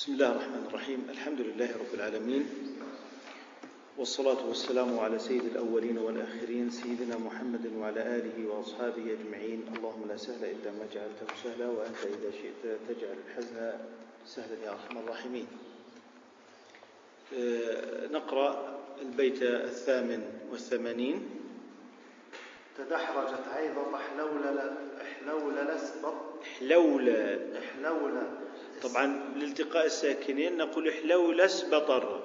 بسم الله الرحمن الرحيم. الحمد لله رب العالمين. والصلاة والسلام على سيد الأولين والآخرين سيدنا محمد وعلى آله وأصحابه أجمعين. اللهم لا سهل إلا ما جعلته سهلا وأنت إذا شئت تجعل الحزن سهلا يا أرحم الراحمين. آه، نقرأ البيت الثامن والثمانين. تدحرجت احلول لسبط. حلول. احلول طبعا لالتقاء الساكنين نقول حلول اسبطر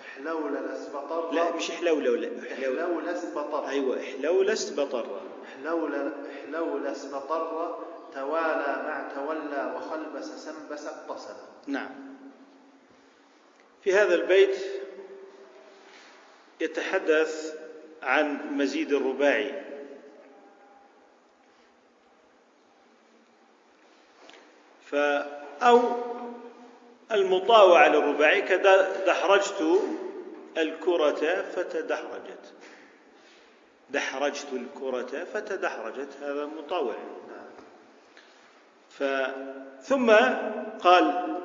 احلول لسبطر لا مش حلول ولا حلول احلول اسبطر أيوة حلول اسبطر احلول احلول اسبطر توالى مع تولى وخلبس سنبس اقتصد. نعم. في هذا البيت يتحدث عن مزيد الرباعي. ف أو المطاوعة للرباعي كدحرجت الكرة فتدحرجت. دحرجت الكرة فتدحرجت هذا مطاوع. ف ثم قال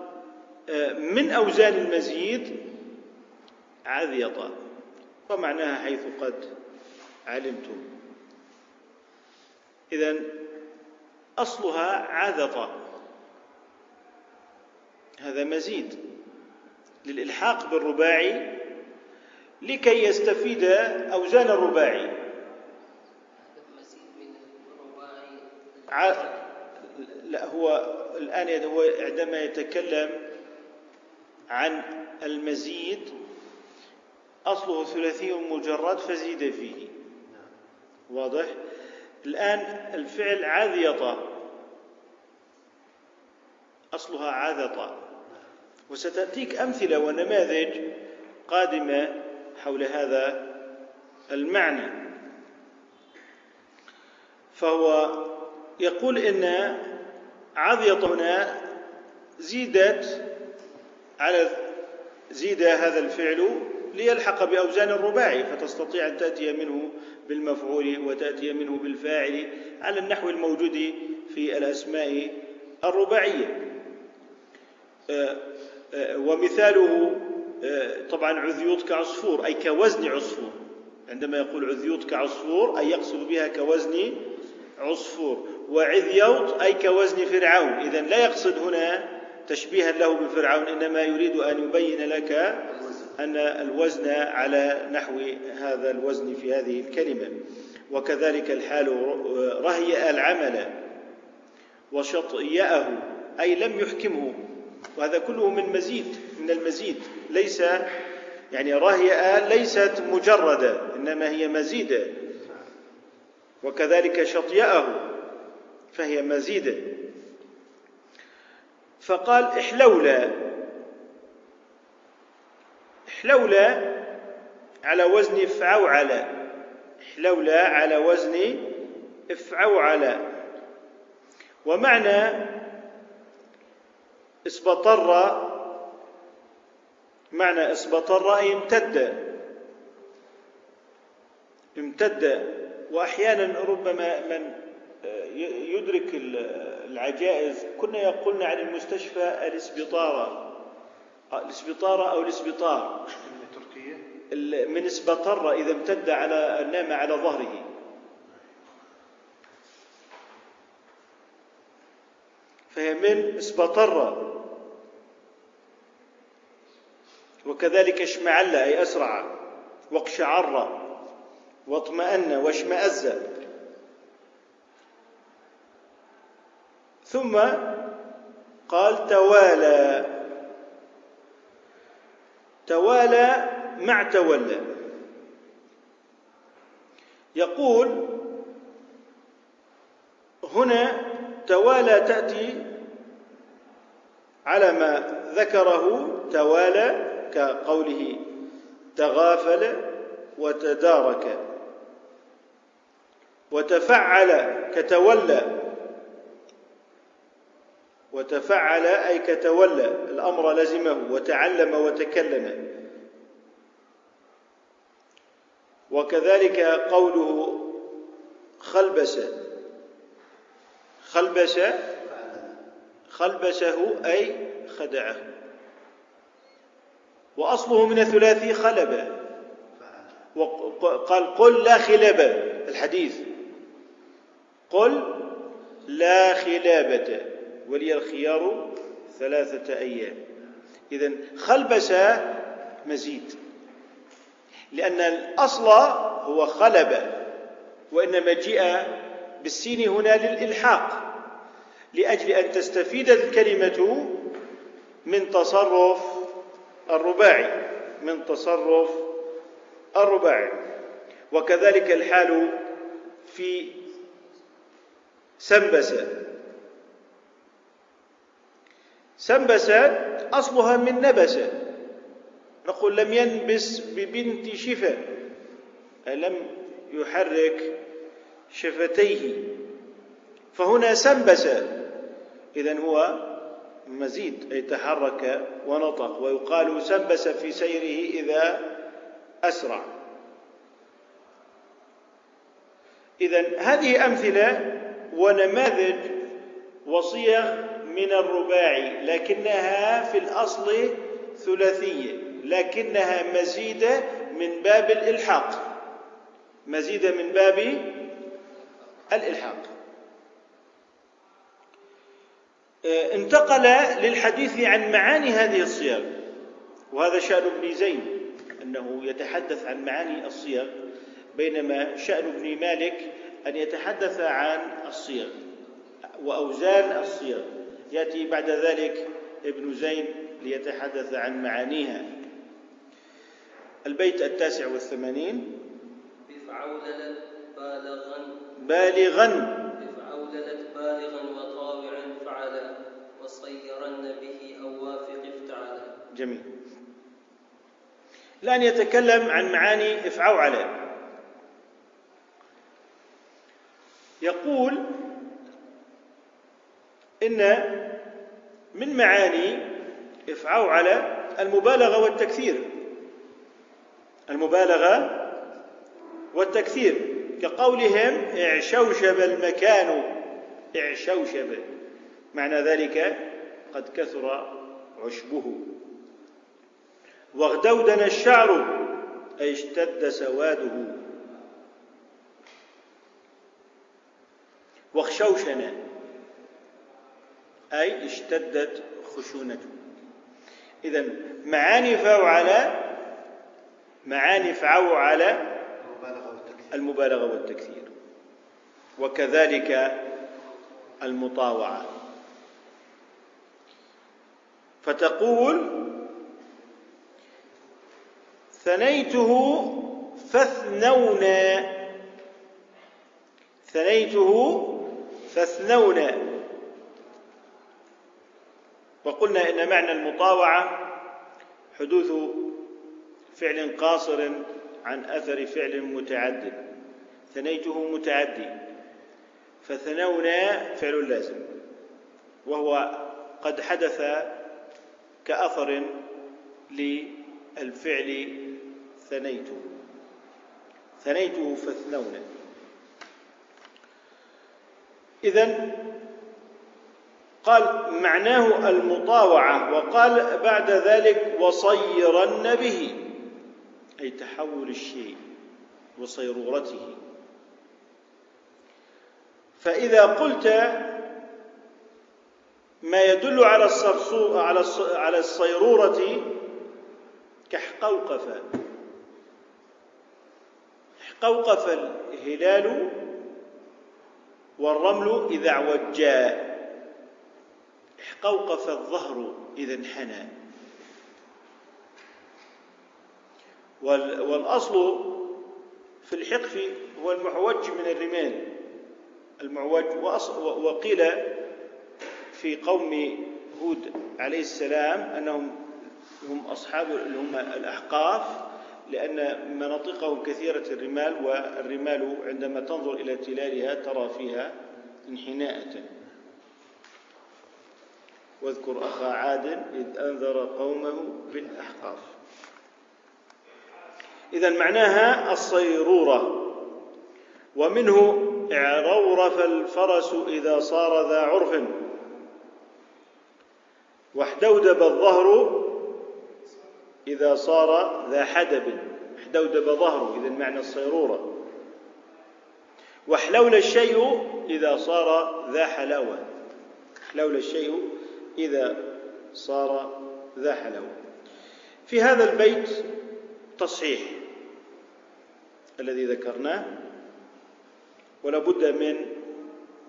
آه، من أوزان المزيد عذيطة ومعناها حيث قد علمتم. إذا أصلها عذط هذا مزيد للإلحاق بالرباعي لكي يستفيد أوزان الرباعي. لا هو الآن هو عندما يتكلم عن المزيد أصله ثلاثي مجرد فزيد فيه. واضح؟ الآن الفعل عذيط أصلها عذط وستأتيك أمثلة ونماذج قادمة حول هذا المعنى. فهو يقول إن عذيط هنا زيدت على زيد هذا الفعل ليلحق بأوزان الرباعي فتستطيع أن تأتي منه بالمفعول وتأتي منه بالفاعل على النحو الموجود في الأسماء الرباعية. ومثاله آه، طبعا عذيوط كعصفور أي كوزن عصفور. عندما يقول عذيوط كعصفور أي يقصد بها كوزن عصفور. وعذيوط أي كوزن فرعون. إذا لا يقصد هنا تشبيها له بفرعون إنما يريد أن يبين لك أن الوزن على نحو هذا الوزن في هذه الكلمة. وكذلك الحال رهيأ العمل وشطئه أي لم يحكمه. وهذا كله من مزيد من المزيد. ليس يعني رهيئة ليست مجردة إنما هي مزيدة. وكذلك شطيئه فهي مزيدة. فقال احلولا احلولا على وزن افعوعل. احلولا على وزن افعوعل. ومعنى اسبطر معنى اسبطر أي امتد. امتد. وأحيانا ربما من يدرك العجائز. كنا يقولن عن المستشفى الاسبطارة الاسبطارة أو الاسبطار. من تركيا؟ من اسبطر إذا امتد على نام على ظهره. فهي من اسبطر. وكذلك اشمعل أي أسرع واقشعر واطمأن واشمأز. ثم قال توالى. توالى مع تولى. يقول هنا توالى تأتي على ما ذكره توالى كقوله تغافل وتدارك وتفعل كتولى. وتفعل أي كتولى. الأمر لزمه وتعلم وتكلم. وكذلك قوله خلبس. خلبس خلبسه أي خدعه. وأصله من الثلاثي خلب وقال قل لا خلابة الحديث. قل لا خلابة ولي الخيار ثلاثة أيام. إذا خلبس مزيد. لأن الأصل هو خلب وإنما جاء بالسين هنا للإلحاق لأجل أن تستفيد الكلمة من تصرف الرباعي من تصرف الرباعي. وكذلك الحال في سنبس سنبس أصلها من نبس نقول لم ينبس ببنت شفا لم يحرك شفتيه. فهنا سنبس. إذا هو مزيد أي تحرك ونطق ويقال سنبس في سيره إذا أسرع. إذا هذه أمثلة ونماذج وصيغ من الرباعي لكنها في الأصل ثلاثية لكنها مزيدة من باب الإلحاق. مزيدة من باب الإلحاق. آه، انتقل للحديث عن معاني هذه الصيغ وهذا شأن ابن زيد أنه يتحدث عن معاني الصيغ بينما شأن ابن مالك أن يتحدث عن الصيغ وأوزان الصيغ يأتي بعد ذلك ابن زين ليتحدث عن معانيها. البيت التاسع والثمانين. بفعوللت بالغا بالغا. بفعوللت بالغا وطاوعا فعلا وصيرن به أو وافق افتعلا جميل. الآن يتكلم عن معاني افعوعل يقول إن من معاني افعوعل المبالغة والتكثير. المبالغة والتكثير. كقولهم اعشوشب المكان. اعشوشب. معنى ذلك قد كثر عشبه. واغدودن الشعر أي اشتد سواده. واخشوشن أي اشتدت خشونته. إذا معاني فعل معاني فعل المبالغة والتكثير. وكذلك المطاوعة. فتقول ثنيته فاثنونا ثنيته فاثنونا وقلنا إن معنى المطاوعة حدوث فعل قاصر عن أثر فعل متعد ثنيته متعدي. فثنونا فعل لازم. وهو قد حدث كأثر للفعل ثنيته. ثنيته فاثنونا إذا قال معناه المطاوعة وقال بعد ذلك وصيرن به أي تحول الشيء وصيرورته. فإذا قلت ما يدل على على على الصيرورة كحقوقف. حقوقف الهلال والرمل إذا اعوجا. احقوقف الظهر إذا انحنى. والأصل في الحقف هو المعوج من الرمال. المعوج. وقيل في قوم هود عليه السلام أنهم هم أصحاب هم الأحقاف لأن مناطقهم كثيرة الرمال والرمال عندما تنظر إلى تلالها ترى فيها انحناءة. واذكر أخا عاد إذ أنذر قومه بالأحقاف. إذا معناها الصيرورة ومنه اعرورف الفرس إذا صار ذا عرف. واحدودب الظهر إذا صار ذا حدب. احدودب ظهره إذا معنى الصيرورة. واحلول الشيء إذا صار ذا حلاوة. احلول الشيء إذا صار ذا حلاوة. في هذا البيت تصحيح الذي ذكرناه. ولا بد من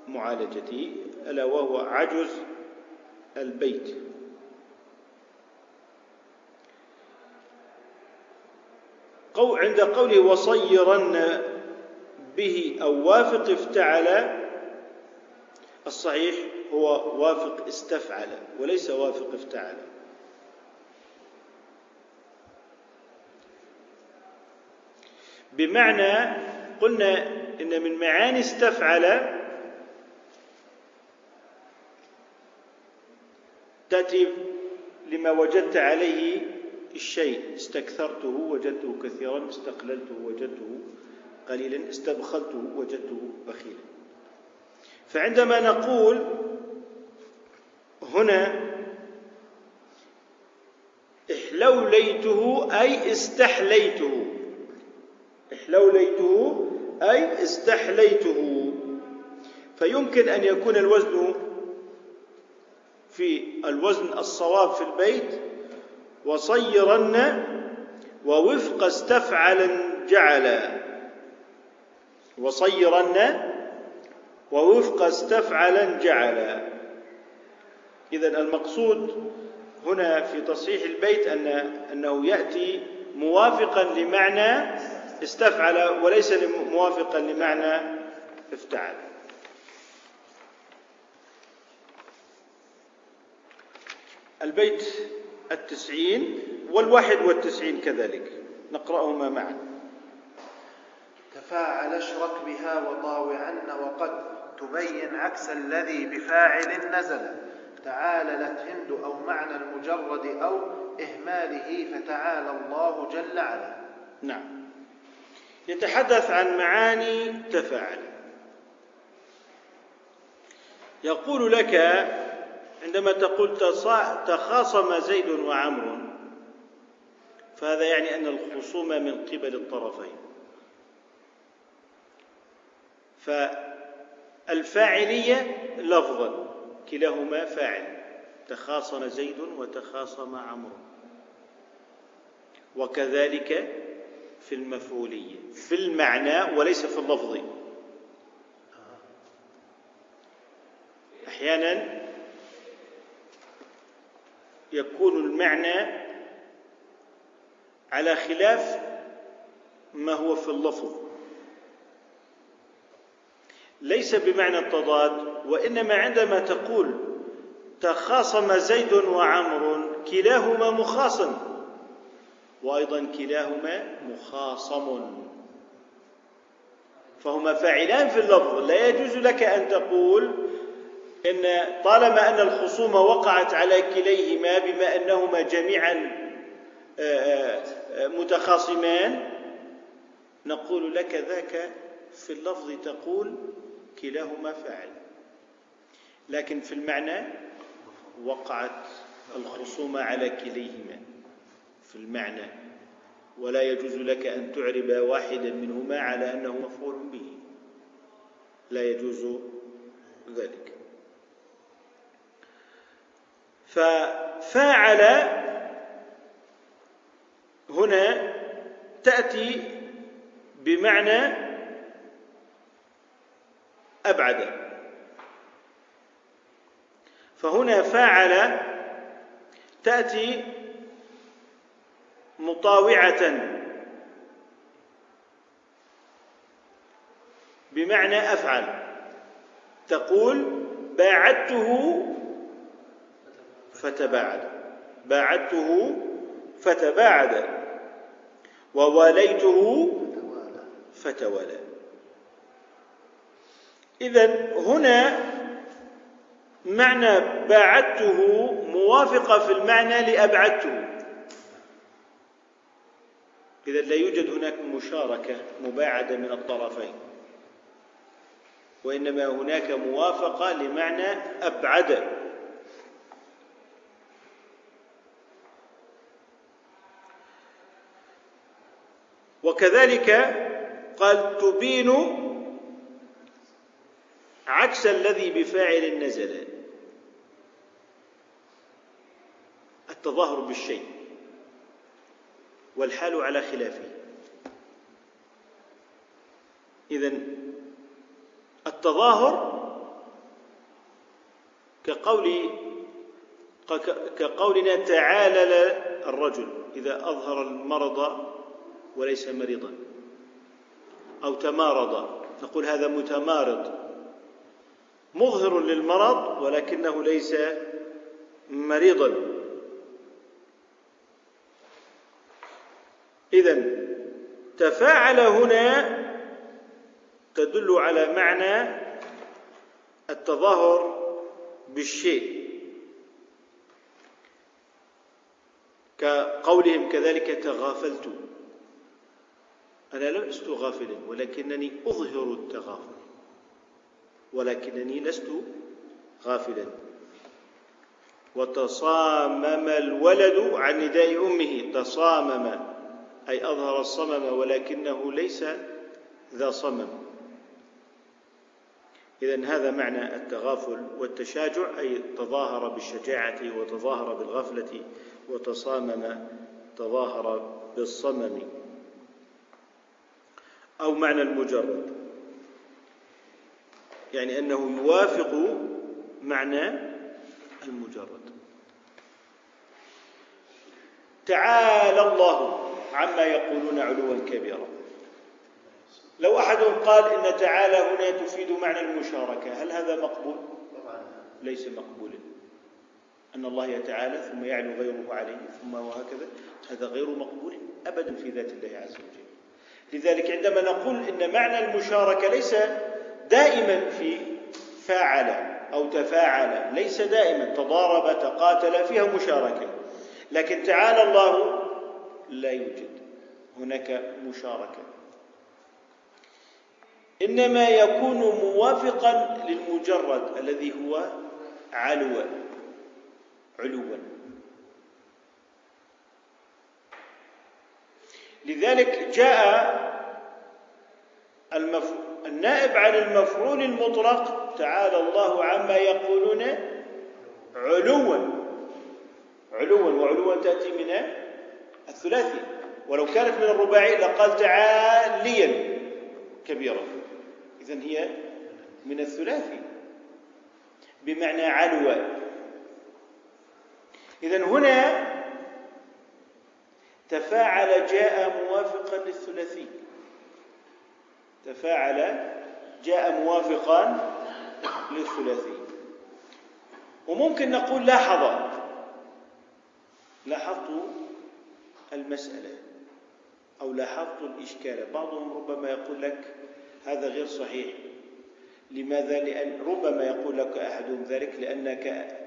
معالجته ألا وهو عجز البيت. عند قوله وصيرن به أو وافق افتعل الصحيح هو وافق استفعل وليس وافق افتعل. بمعنى قلنا إن من معاني استفعل تأتي لما وجدت عليه الشيء. استكثرته وجدته كثيرا. استقللته وجدته قليلا. استبخلته وجدته بخيلا. فعندما نقول هنا احلوليته أي استحليته. احلوليته أي استحليته. فيمكن أن يكون الوزن في الوزن الصواب في البيت وصيرن ووفق استفعلا جعلا وصيرن ووفق استفعلا جعلا إذا المقصود هنا في تصحيح البيت أن أنه يأتي موافقا لمعنى استفعل وليس موافقا لمعنى افتعل. البيت التسعين والواحد والتسعين كذلك. نقرأهما معا. تفاعل اشرك بها وطاوعن وقد تبين عكس الذي بفاعل نزل. تعاللت هند أو معنى المجرد أو إهماله فتعالى الله جل علا نعم. يتحدث عن معاني تفاعل. يقول لك عندما تقول تخاصم زيد وعمر فهذا يعني أن الخصومة من قبل الطرفين. فالفاعلية لفظا كلاهما فاعل تخاصم زيد وتخاصم عمرو. وكذلك في المفعولية في المعنى وليس في اللفظ. أحيانا يكون المعنى على خلاف ما هو في اللفظ. ليس بمعنى التضاد وإنما عندما تقول تخاصم زيد وعمر كلاهما مخاصم. وأيضا كلاهما مخاصم. فهما فاعلان في اللفظ لا يجوز لك أن تقول إن طالما أن الخصومة وقعت على كليهما بما أنهما جميعا آه، آه، متخاصمان نقول لك ذاك في اللفظ تقول كلاهما فاعل. لكن في المعنى وقعت الخصومة على كليهما. في المعنى ولا يجوز لك أن تعرب واحدا منهما على أنه مفعول به. لا يجوز ذلك. ففاعل هنا تأتي بمعنى أبعد. فهنا فاعل تأتي مطاوعة. بمعنى أفعل. تقول باعدته فتباعد. باعدته فتباعد. وواليته فتوالى إذا هنا معنى باعدته موافقة في المعنى لأبعدته. إذا لا يوجد هناك مشاركة مباعدة من الطرفين وإنما هناك موافقة لمعنى أبعد. وكذلك قال تبين عكس الذي بفاعل نزل التظاهر بالشيء. والحال على خلافه. إذا التظاهر كقول كقولنا تعالل الرجل إذا أظهر المرض وليس مريضا أو تمارض. نقول هذا متمارض. مظهر للمرض ولكنه ليس مريضا. إذا تفاعل هنا تدل على معنى التظاهر بالشيء كقولهم كذلك تغافلت. أنا لست غافلا ولكنني أظهر التغافل ولكنني لست غافلا. وتصامم الولد عن نداء أمه تصامم. أي أظهر الصمم ولكنه ليس ذا صمم. إذا هذا معنى التغافل والتشاجع أي تظاهر بالشجاعة وتظاهر بالغفلة وتصامم تظاهر بالصمم. أو معنى المجرد يعني أنه يوافق معنى المجرد. تعالى الله. عما يقولون علوا كبيرا. لو أحدهم قال إن تعالى هنا تفيد معنى المشاركة هل هذا مقبول؟ ليس مقبولا. أن الله يتعالى ثم يعلو غيره عليه ثم وهكذا هذا غير مقبول أبدا في ذات الله عز وجل. لذلك عندما نقول إن معنى المشاركة ليس دائما في فاعل أو تفاعل ليس دائما تضارب تقاتل فيها مشاركة. لكن تعالى الله لا يوجد. هناك مشاركة. إنما يكون موافقا للمجرد الذي هو علوا علوا لذلك جاء المف... النائب عن المفعول المطلق تعالى الله عما يقولون علوا علوا وعلوا تأتي من الثلاثي. ولو كانت من الرباعي لقال تعاليا كبيرا إذن هي من الثلاثي. بمعنى علوا. إذن هنا تفاعل جاء موافقا للثلاثي. تفاعل جاء موافقا للثلاثي. وممكن نقول لاحظ. لاحظت المسألة. أو لاحظت الإشكال. بعضهم ربما يقول لك هذا غير صحيح. لماذا؟ لأن ربما يقول لك أحدهم ذلك لأنك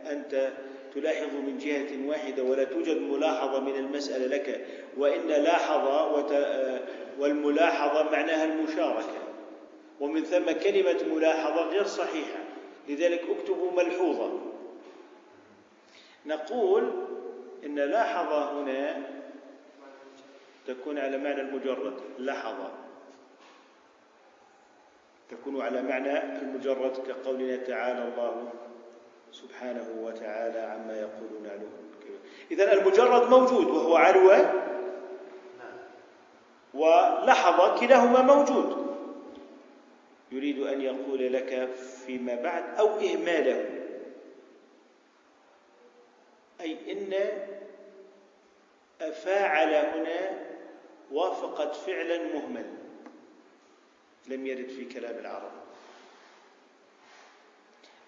أنت تلاحظ من جهة واحدة ولا توجد ملاحظة من المسألة لك وإن لاحظ والملاحظة معناها المشاركة. ومن ثم كلمة ملاحظة غير صحيحة. لذلك اكتبوا ملحوظة. نقول إن لاحظ هنا تكون على معنى المجرد. لحظة تكون على معنى المجرد كقولنا تعالى الله سبحانه وتعالى عما يقولون علوا إذا المجرد موجود وهو علو ولحظة كلاهما موجود. يريد أن يقول لك فيما بعد أو إهماله. أي إن أفاعل هنا وافقت فعلا مهمل لم يرد في كلام العرب.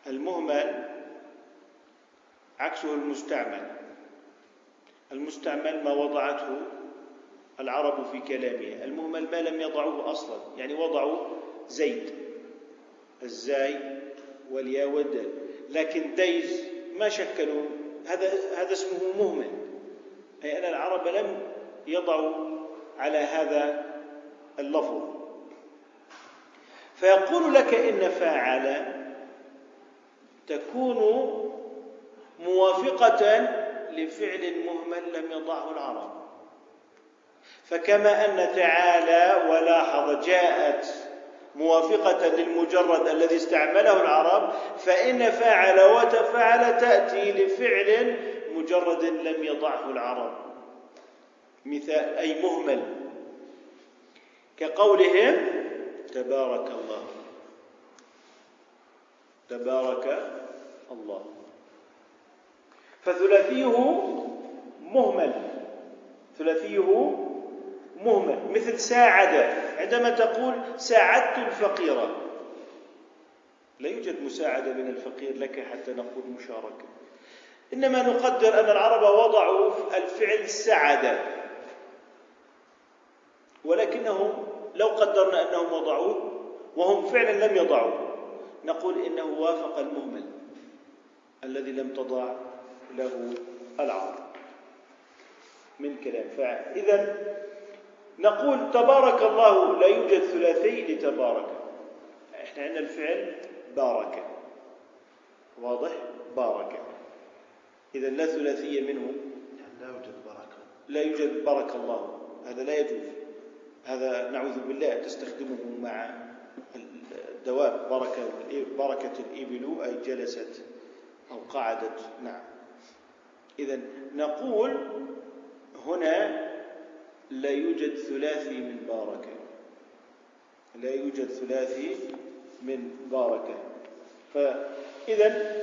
المهمل عكسه المستعمل. المستعمل ما وضعته العرب في كلامها المهمل ما لم يضعوه أصلا. يعني وضعوا زيد الزاي والياء والدال. لكن ديز ما شكلوا. هذا هذا اسمه مهمل. أي أن العرب لم يضعوا على هذا اللفظ. فيقول لك إن فاعل تكون موافقة لفعل مهمل لم يضعه العرب. فكما أن تعالى ولاحظ جاءت موافقة للمجرد الذي استعمله العرب فإن فاعل وتفاعل تأتي لفعل مجرد لم يضعه العرب. مثال أي مهمل. كقولهم تبارك الله. تبارك الله. فثلاثيه مهمل. ثلاثيه مهمل. مثل ساعد. عندما تقول ساعدت الفقير. لا يوجد مساعدة من الفقير لك حتى نقول مشاركة. إنما نقدر أن العرب وضعوا الفعل سعد ولكنهم لو قدرنا أنهم وضعوه وهم فعلا لم يضعوه نقول إنه وافق المهمل الذي لم تضع له العرب من كلام فإذا نقول تبارك الله لا يوجد ثلاثي لتبارك. إحنا عندنا الفعل بارك. واضح؟ بارك. إذا لا ثلاثية منه. لا يوجد بركة لا يوجد بارك الله. هذا لا يجوز. هذا نعوذ بالله تستخدمه مع الدواب بركة بركة الإبل أي جلست أو قعدت نعم. إذا نقول هنا لا يوجد ثلاثي من باركة لا يوجد ثلاثي من باركة فإذا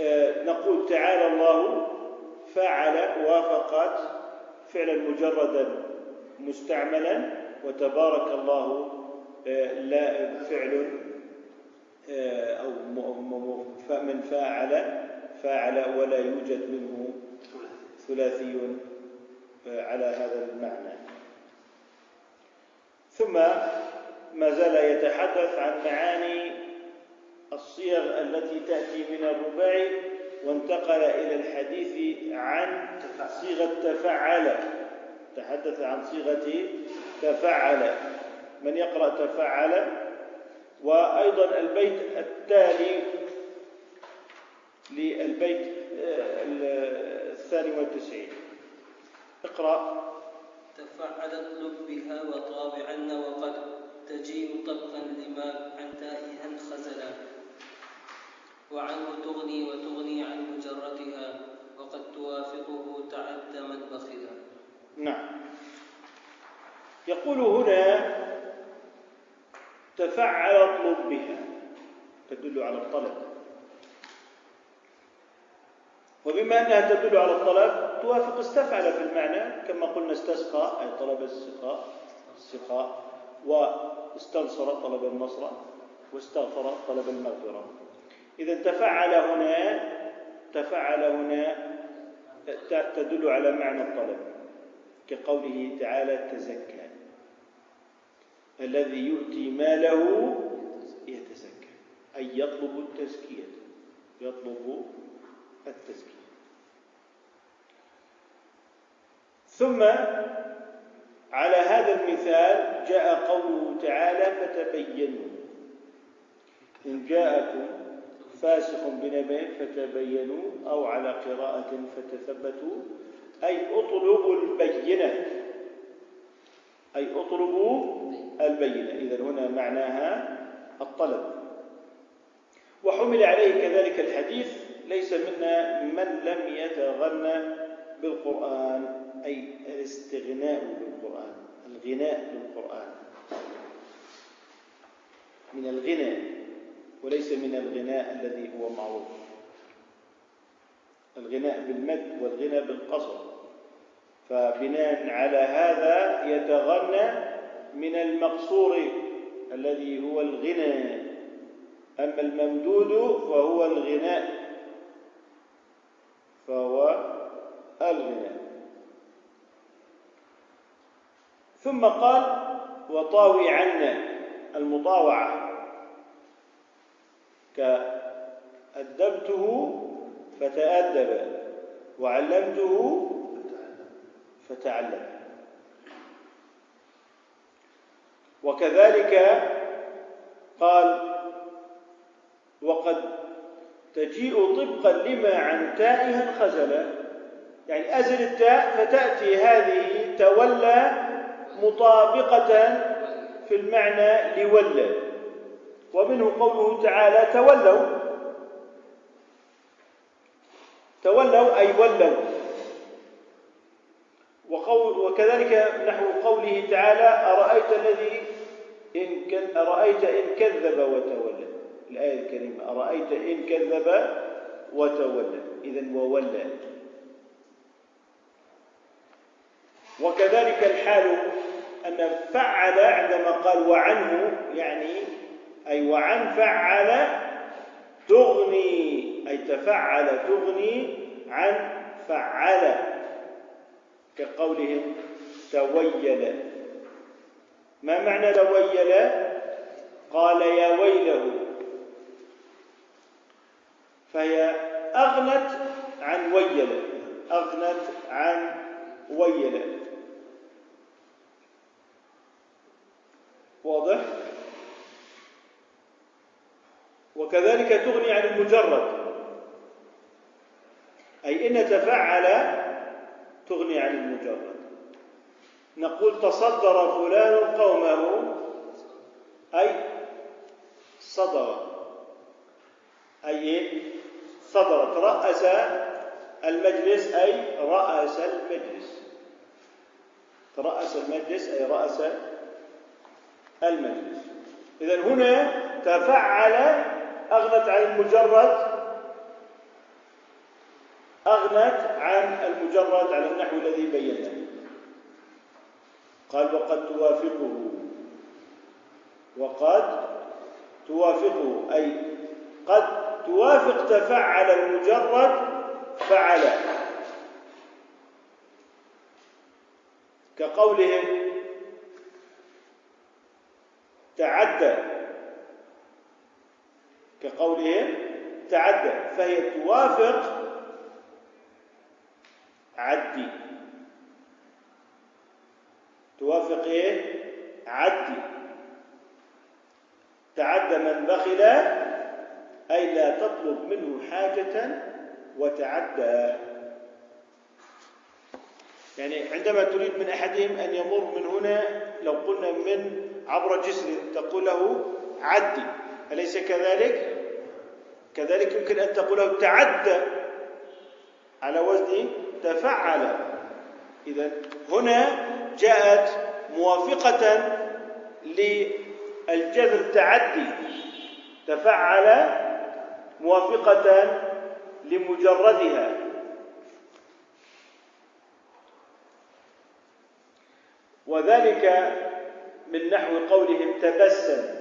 آه، نقول تعالى الله فعل وافقت فعلا مجردا مستعملا وتبارك الله آه، لا فعل آه، أو من فاعل فاعل ولا يوجد منه ثلاثي على هذا المعنى. ثم ما زال يتحدث عن معاني الصيغ التي تأتي من الرباعي وانتقل إلى الحديث عن صيغة تفعل تحدث عن صيغة تفعل. من يقرأ تفعل؟ وأيضا البيت التالي للبيت الثاني والتسعين. اقرأ. تفعل اطلب بها وطابعن وقد تجيء طبقا لما عن تائها خزلا وعنه تغني وتغني عن مجرتها وقد توافقه تعدما بخلا. نعم. يقول هنا تفعل اطلب بها تدل على الطلب. وبما أنها تدل على الطلب توافق استفعل في المعنى كما قلنا استسقى أي طلب السقاء السقاء واستنصر طلب النصر واستغفر طلب المغفرة. إذا تفعل هنا تفعل هنا تدل على معنى الطلب كقوله تعالى تزكى. الذي يؤتي ماله يتزكى أي يطلب التزكية يطلب التزكية. ثم على هذا المثال جاء قوله تعالى فتبينوا. إن جاءكم فاسق بنبأ فتبينوا أو على قراءة فتثبتوا أي اطلبوا البينة. أي اطلبوا البينة. إذا هنا معناها الطلب. وحمل عليه كذلك الحديث ليس منا من لم يتغنى بالقرآن أي الاستغناء بالقرآن الغناء بالقرآن. من الغنى وليس من الغناء الذي هو معروف. الغناء بالمد والغنى بالقصر. فبناء على هذا يتغنى من المقصور الذي هو الغنى. أما الممدود فهو الغناء فهو الغناء. ثم قال وطاوي عنا المطاوعة كأدبته فتأدب وعلمته فتعلم. وكذلك قال وقد تجيء طبقا لما عن تائها خزلا يعني أزل التاء فتأتي هذه تولى مطابقة في المعنى لولى. ومنه قوله تعالى تولوا. تولوا أي ولوا. وقول وكذلك نحو قوله تعالى أرأيت الذي إن أرأيت إن كذب وتولى. الآية الكريمة أرأيت إن كذب وتولى. إذا وولى. وكذلك الحال أن فعل عندما قال وعنه يعني أي وعن فعل تغني أي تفعل تغني عن فعل. كقولهم تويل. ما معنى تويل؟ قال يا ويله. فهي أغنت عن ويل. أغنت عن ويل. واضح؟ وكذلك تغني عن المجرد. أي إن تفعل تغني عن المجرد. نقول تصدر فلان قومه أي صدر. أي صدرت رأس المجلس أي رأس المجلس. رأس المجلس أي رأس المجلس. إذا هنا تفعل أغنت عن المجرد. أغنت عن المجرد على الذي بيناه قال وقد توافقه. وقد توافقه. أي قد توافق تفعل المجرد فعل كقولهم تعدى كقولهم تعدى فهي توافق عدي. توافق إيه؟ عدي تعدى من بخل أي لا تطلب منه حاجة وتعدى. يعني عندما تريد من أحدهم أن يمر من هنا لو قلنا من عبر جسر تقول له عدي أليس كذلك؟ كذلك يمكن أن تقول له تعدى على وزن تفعل. اذا هنا جاءت موافقة للجذر تعدي تفعل موافقة لمجردها. وذلك من نحو قولهم تبسم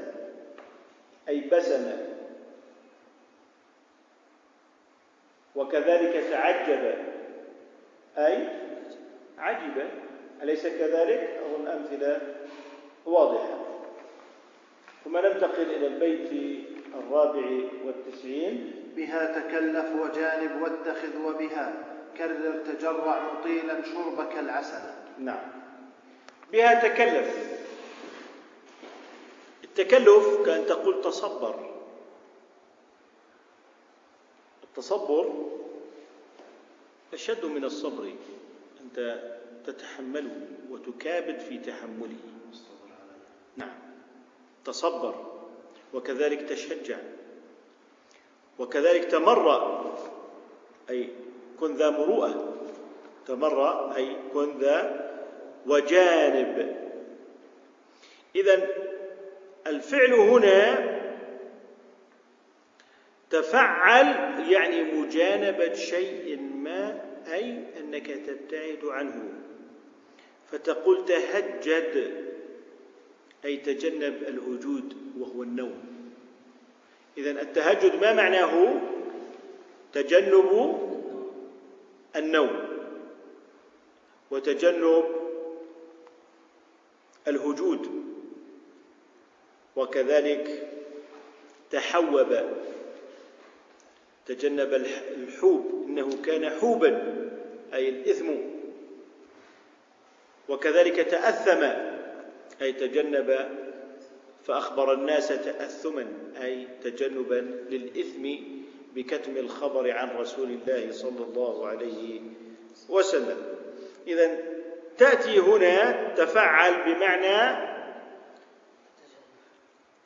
أي بسم. وكذلك تعجب أي عجب. أليس كذلك؟ أظن أمثلة واضحة. ثم ننتقل إلى البيت الرابع والتسعين. بها تكلف وجانب واتخذ وبها كرر تجرع مطيلا شربك العسل. نعم. بها تكلف. التكلف كأن تقول تصبر. التصبر أشد من الصبر. أنت تتحمله وتكابد في تحمله. نعم. تصبر وكذلك تشجع وكذلك تمرأ أي كن ذا مروءة. تمرأ أي كن ذا وجانب. إذا الفعل هنا تفعل يعني مجانبة شيء ما أي أنك تبتعد عنه. فتقول تهجد أي تجنب الهجود وهو النوم. إذا التهجد ما معناه؟ تجنب النوم. وتجنب الهجود وكذلك تحوب. تجنب الحوب. إنه كان حوبا أي الإثم. وكذلك تأثم أي تجنب فأخبر الناس تأثما أي تجنبا للإثم بكتم الخبر عن رسول الله صلى الله عليه وسلم. إذا تأتي هنا تفعل بمعنى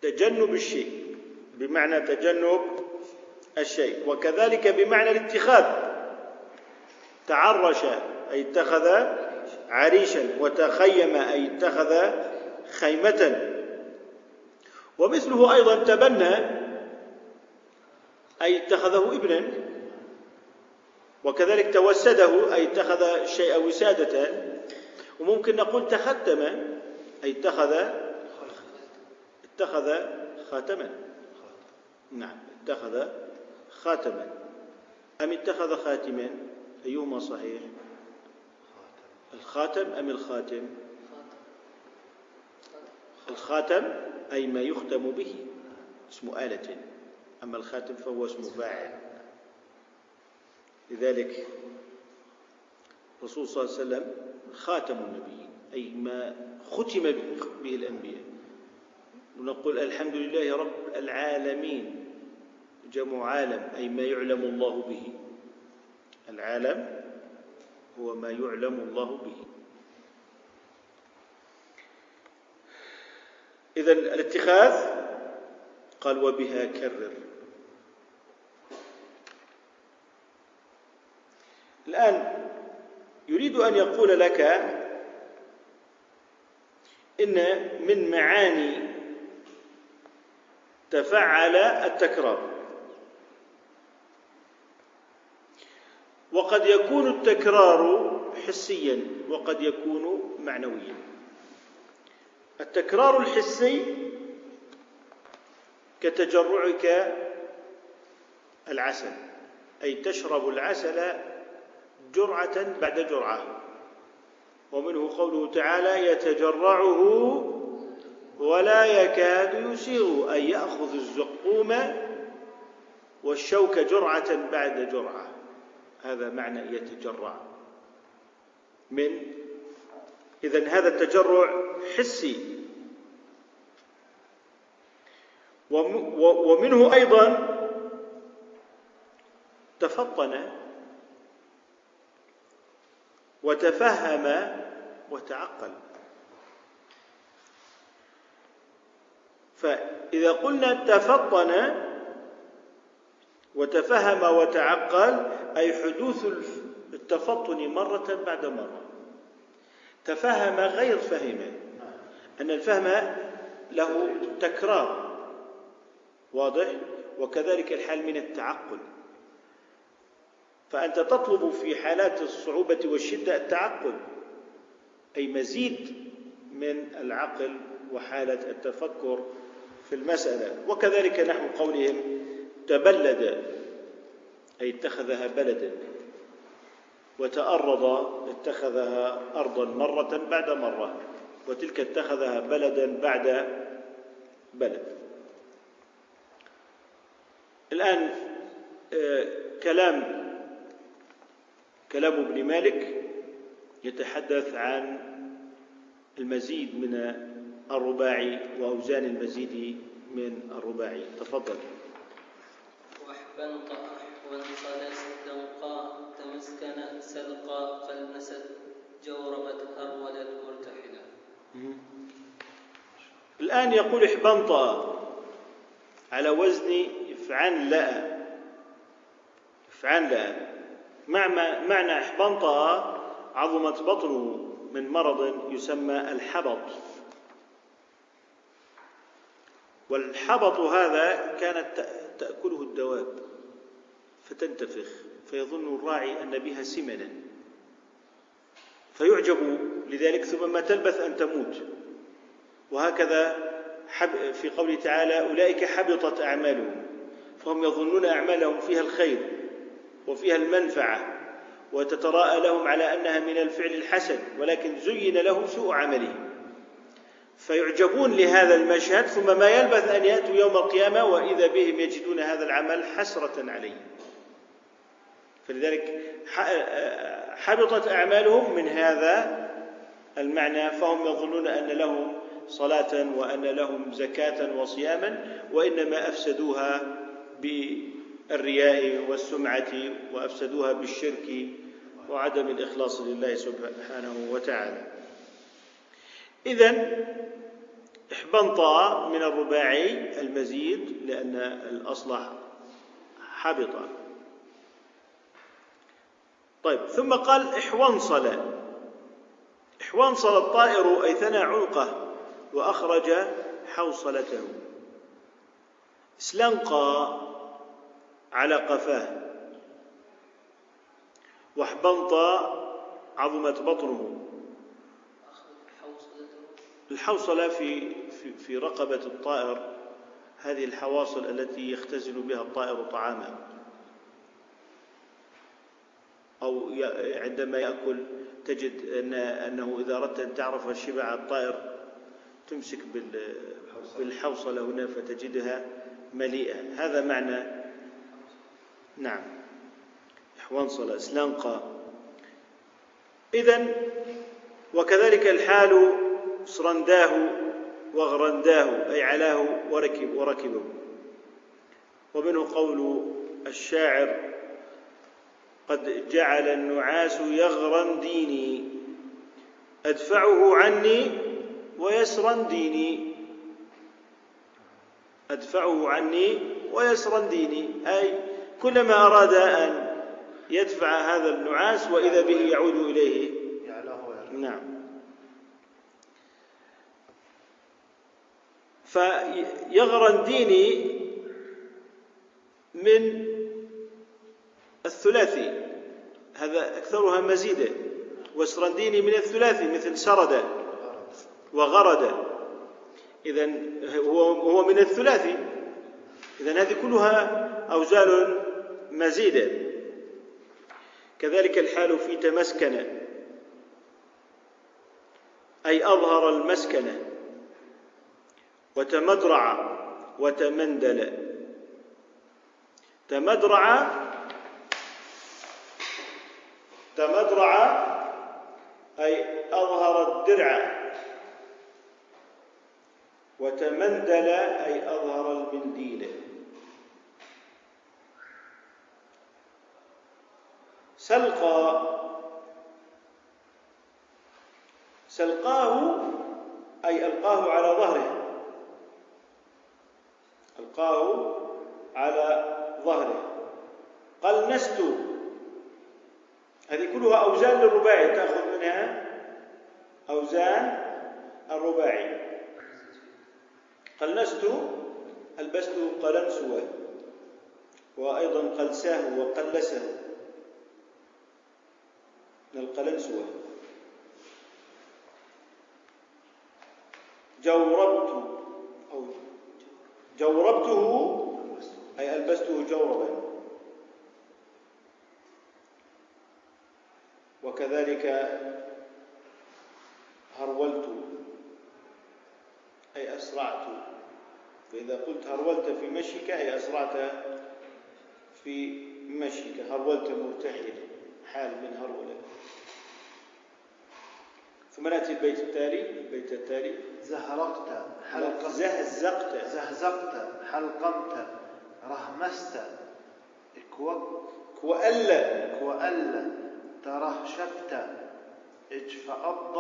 تجنب الشيء بمعنى تجنب الشيء. وكذلك بمعنى الاتخاذ تعرش أي اتخذ عريشا وتخيم أي اتخذ خيمة. ومثله أيضا تبنى أي اتخذه ابنا وكذلك توسده أي اتخذ الشيء وسادة. وممكن نقول تختم أي اتخذ اتخذ خاتما. نعم اتخذ خاتما. أم اتخذ خاتما؟ أيهما صحيح؟ الخاتم أم الخاتم؟ الخاتم أي ما يختم به اسم آلة. أما الخاتم فهو اسم فاعل. لذلك الرسول صلى الله عليه وسلم خاتم النبيين أي ما ختم به الأنبياء. ونقول الحمد لله رب العالمين. جمع عالم أي ما يعلم الله به. العالم هو ما يعلم الله به. إذا الاتخاذ قال وبها كرر. الآن يريد أن يقول لك إن من معاني تفعل التكرار. وقد يكون التكرار حسيا وقد يكون معنويا. التكرار الحسي كتجرعك العسل أي تشرب العسل جرعة بعد جرعة. ومنه قوله تعالى يتجرعه ولا يكاد يسيغ أي يأخذ الزقوم والشوك جرعة بعد جرعة. هذا معنى يتجرع. من إذا هذا التجرع حسي. ومنه أيضا تفطن وتفهم وتعقل. فإذا قلنا تفطن وتفهم وتعقل أي حدوث التفطن مرة بعد مرة. تفهم غير فهم أن الفهم له تكرار. واضح؟ وكذلك الحال من التعقل. فأنت تطلب في حالات الصعوبة والشدة التعقل. أي مزيد من العقل وحالة التفكر في المسألة. وكذلك نحو قولهم تبلد. أي اتخذها بلدا وتأرض اتخذها أرضا مرة بعد مرة وتلك اتخذها بلدا بعد بلد. الآن آه، كلام كلام ابن مالك يتحدث عن المزيد من الرباعي وأوزان المزيد من الرباعي. تفضل. وحبا وانقل استنقى تمسكن سلقى قلمست جوربت هرولت مرتحلة الآن يقول إحبنطا على وزن افعن لا افعن لا. معنى معنى إحبنطا عظمت بطنه من مرض يسمى الحبط. والحبط هذا كانت تأكله الدواب. فتنتفخ فيظن الراعي أن بها سمنا. فيعجب لذلك ثم ما تلبث أن تموت. وهكذا في قوله تعالى أولئك حبطت أعمالهم. فهم يظنون أعمالهم فيها الخير وفيها المنفعة وتتراءى لهم على أنها من الفعل الحسن ولكن زين لهم سوء عملهم. فيعجبون لهذا المشهد ثم ما يلبث أن يأتوا يوم القيامة وإذا بهم يجدون هذا العمل حسرة عليهم. فلذلك حبطت أعمالهم من هذا المعنى فهم يظنون أن لهم صلاة وأن لهم زكاة وصياما وإنما أفسدوها بالرياء والسمعة وأفسدوها بالشرك وعدم الإخلاص لله سبحانه وتعالى. إذا احبنط من الرباعي المزيد لأن الأصل حبط طيب ثم قال احوانصل. احوانصل الطائر أي ثنى عنقه وأخرج حوصلته. اسلنقى على قفاه. واحبنط عظمت بطنه. الحوصلة في في في رقبة الطائر هذه الحواصل التي يختزن بها الطائر طعامه عندما يأكل تجد أن أنه إذا أردت أن تعرف شبع الطائر تمسك بالحوصلة هنا فتجدها مليئة. هذا معنى نعم. حوانصلة اسلنقى إذا وكذلك الحال صرنداه وغرنداه أي علاه وركب وركبه. ومنه قول الشاعر قد جعل النعاس يغرن ديني. أدفعه عني ويسرا ديني. أدفعه عني ويسرا ديني. أي كلما أراد أن يدفع هذا النعاس وإذا به يعود إليه. نعم. فيغرن ديني من الثلاثي. هذا أكثرها مزيدا وسرنديني من الثلاثي مثل سرد وغرد. إذا هو من الثلاثي. إذا هذه كلها أوزان مزيدة كذلك الحال في تمسكن أي أظهر المسكنة. وتمدرع وتمندل. تمدرع تمدرع أي أظهر الدرع. وتمندل أي أظهر المنديل سلقى. سلقاه أي ألقاه على ظهره. ألقاه على ظهره. قلنست هذه كلها أوزان للرباعي تأخذ منها أوزان الرباعي. قلنست ألبست قلنسوة وأيضا قلساه وقلسه من القلنسوة جوربت أو جوربته أي ألبسته جوربا. وكذلك هرولت أي أسرعت. فإذا قلت هرولت في مشيك أي أسرعت في مشيك. هرولت مرتحلا حال من هرولة. ثم نأتي البيت التالي. البيت التالي. زهرقت حلقمت زهزقت. زهزقت حلقمت رهمست. كوأل كوأل ترهشفت اجفأض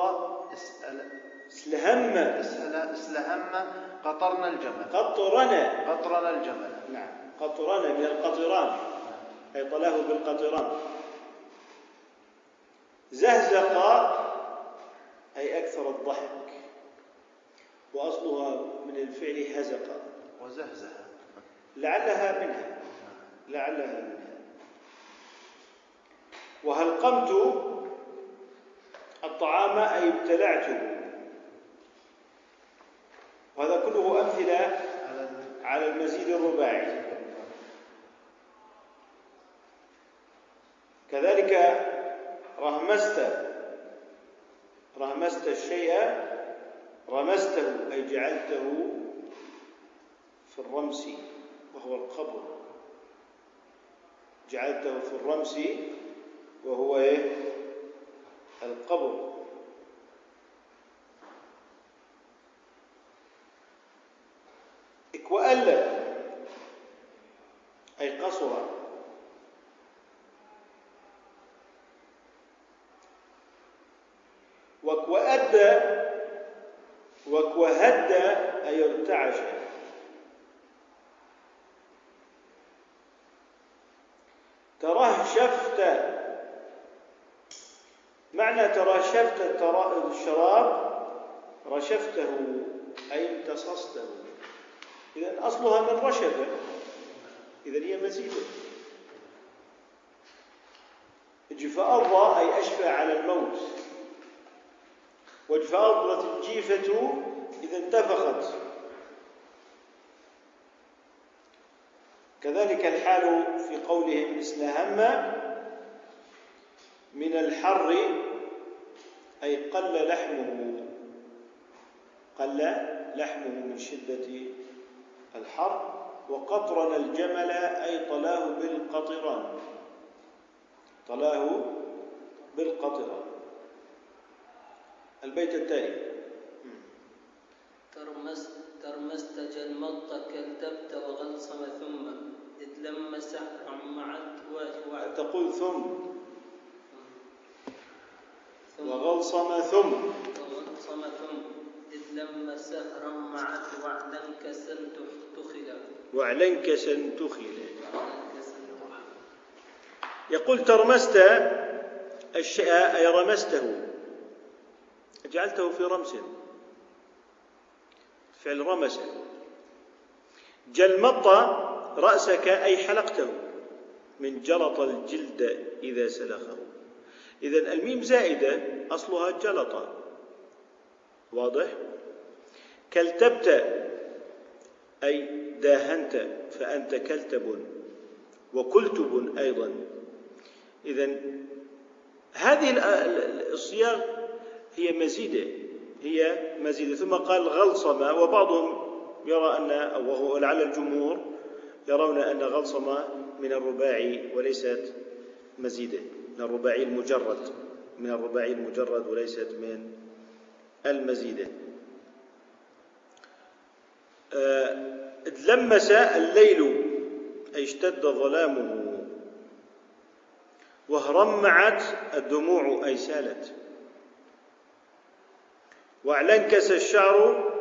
اسأل. اسلهم. اسأل اسلهم. قطرنا الجمل. قطرنا. قطرنا الجمل. نعم. قطرنا من القطران. أي طلاه بالقطران. زهزق أي أكثر الضحك. وأصلها من الفعل هزق. وزهزه لعلها منها. لعلها منها وهلقمت الطعام أي ابتلعته وهذا كله أمثلة على المزيد الرباعي. كذلك رهمست رمست الشيء رمسته أي جعلته في الرمس وهو القبر. جعلته في الرمس وهو إيه؟ القبر. اكوأل أي قصر. وأدى وهدى أي ارتعش. ترهشفت معنى ترهشفت الشراب رشفته أي امتصصته إذا أصلها من رشف إذا هي مزيدة. جفاء أي أشفى على الموت. وجفاء الجيفة إذا انتفخت. كذلك الحال في قولهم اسنهم من الحر أي قل لحمه. قل لحمه من شدة الحر. وقطرن الجمل أي طلاه بالقطران. طلاه بالقطران. البيت التالي. ترمست ترمست جلمط كالتبت وغلصم ثم إذ لم سحر معت تقول ثم. وغلصم ثم. وغلصم ثم. إذ لم سهرا معت وعدا كسن تخلا وعلا كسن تخلا يقول ترمست الشيء أي رمسته. جعلته في رمس. فعل رمس. جلمط رأسك أي حلقته. من جلط الجلد إذا سلخه. إذا الميم زائدة أصلها جلط واضح؟ كلتبت أي داهنت فأنت كلتب وكلتب أيضا. إذا هذه الصياغ هي مزيدة هي مزيدة. ثم قال غلصم وبعضهم يرى أن وهو لعل الجمهور يرون أن غلصم من الرباعي وليست مزيدة. من الرباعي المجرد من الرباعي المجرد وليست من المزيدة آه لمس الليل أي اشتد ظلامه وهرمعت الدموع أي سالت. واعلنكس الشعر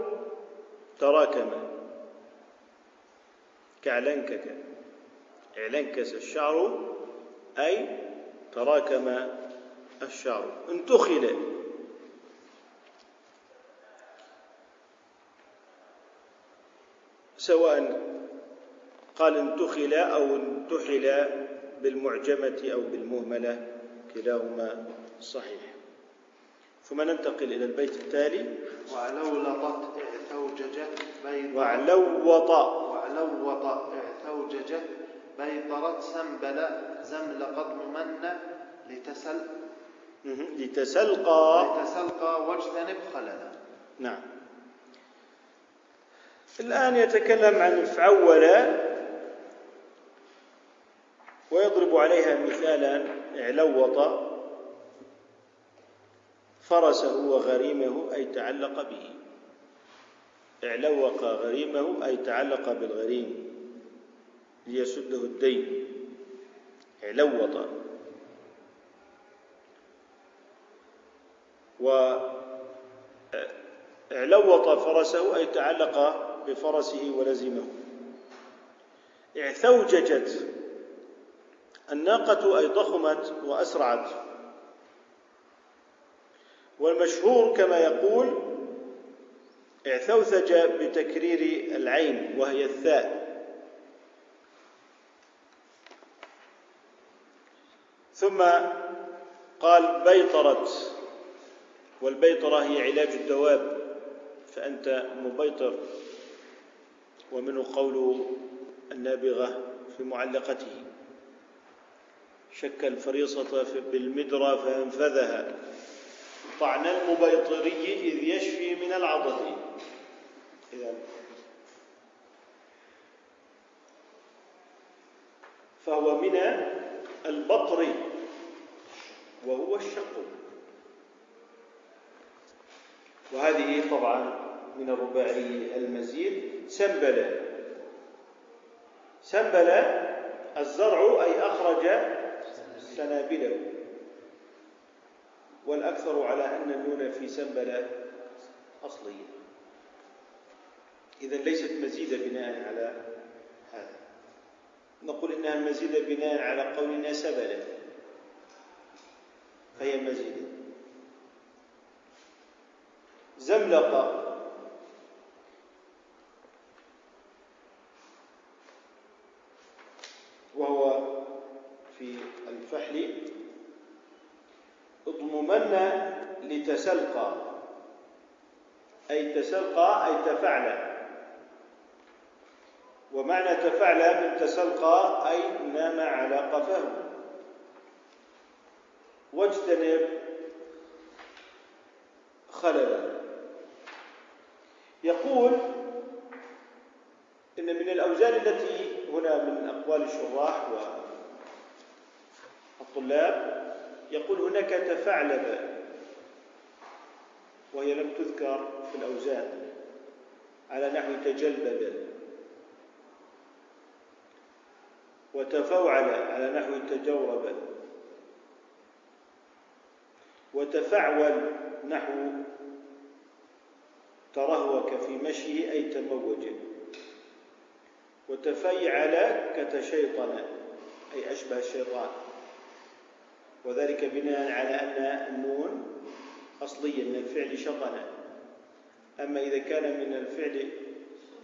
تراكم كاعلنكك اعلنكس الشعر أي تراكم الشعر. انتخل. سواء قال انتخل أو انتحل بالمعجمة أو بالمهملة كلاهما صحيح. ثم ننتقل إلى البيت التالي. وعلولطت اعتوججت بيض وعلوط وعلوط اعتوججت بيطرت سنبل زمل قد من لتسل لتسلقى. لتسلقى واجتنب خللا نعم. الآن يتكلم عن فعول ويضرب عليها مثالا اعلوط فرسه وغريمه أي تعلق به. اعلوق غريمه أي تعلق بالغريم. ليسده الدين. اعلوط واعلوط فرسه أي تعلق بفرسه ولزمه. اعثوججت. الناقة أي ضخمت وأسرعت. والمشهور كما يقول اعثوثج بتكرير العين وهي الثاء. ثم قال بيطرت والبيطرة هي علاج الدواب فأنت مبيطر. ومنه قول النابغة في معلقته. شك الفريصة بالمدرى فأنفذها. طعن المبيطري إذ يشفي من العضد. إذا فهو من البطر وهو الشق. وهذه طبعا من الرباعي المزيد. سنبل سنبل الزرع أي أخرج سنابله. والأكثر على أن النون في سنبلة أصلية. إذا ليست مزيدة بناء على هذا. نقول إنها مزيدة بناء على قولنا سبلة. فهي مزيدة زملقة. وهو في الفحل. اضممن لتسلقى. أي تسلقى أي تفعل. ومعنى تفعل من تسلقى أي نام على قفاه. واجتنب خللا. يقول إن من الأوزان التي هنا من أقوال الشراح والطلاب يقول هناك تفعلب وهي لم تذكر في الأوزان على نحو تجلبب وتفوعل على نحو تجورب. وتفعول نحو ترهوك في مشيه أي تموج. وتفيعل كتشيطن أي أشبه الشيطان. وذلك بناء على أن النون أصلية من الفعل شطن. أما إذا كان من الفعل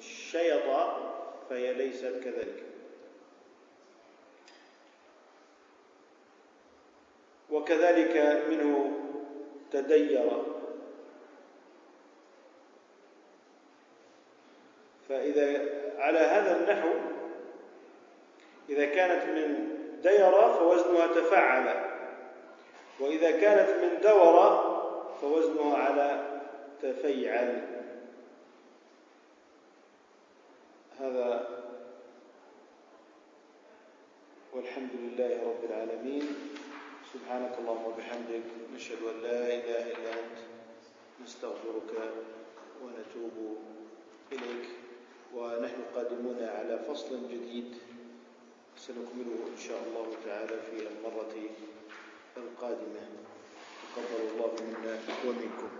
شيط فهي ليست كذلك. وكذلك منه تدير. فإذا على هذا النحو إذا كانت من دير فوزنها تفعل. وإذا كانت من دور فوزنها على تفيعل. هذا والحمد لله رب العالمين. سبحانك اللهم وبحمدك نشهد أن لا إله إلا أنت نستغفرك ونتوب إليك. ونحن قادمون على فصل جديد سنكمله إن شاء الله تعالى في المرة القادمة. تقبل الله منا ومنكم.